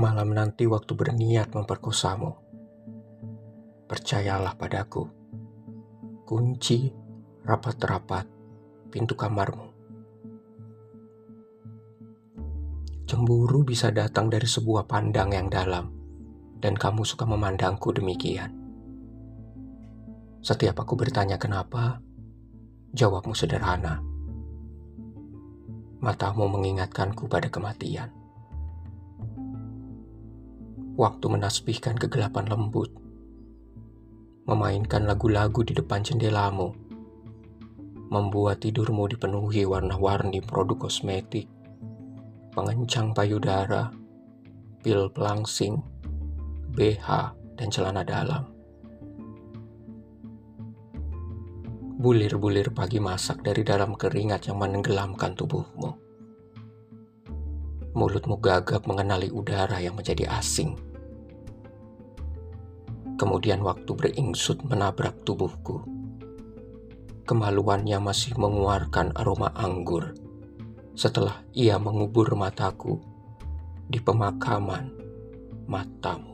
Malam nanti waktu berniat memperkosamu. Percayalah padaku. Kunci rapat-rapat pintu kamarmu. Cemburu bisa datang dari sebuah pandang yang dalam, dan kamu suka memandangku demikian. Setiap aku bertanya kenapa, jawabmu sederhana. Matamu mengingatkanku pada kematian. Waktu menasbihkan kegelapan lembut, memainkan lagu-lagu di depan jendelamu, membuat tidurmu dipenuhi warna-warni produk kosmetik, pengencang payudara, pil pelangsing, BH, dan celana dalam. Bulir-bulir pagi masak dari dalam keringat yang menenggelamkan tubuhmu. Mulutmu gagap mengenali udara yang menjadi asing. Kemudian waktu beringsut menabrak tubuhku. Kemaluannya masih mengeluarkan aroma anggur setelah ia mengubur mataku di pemakaman matamu.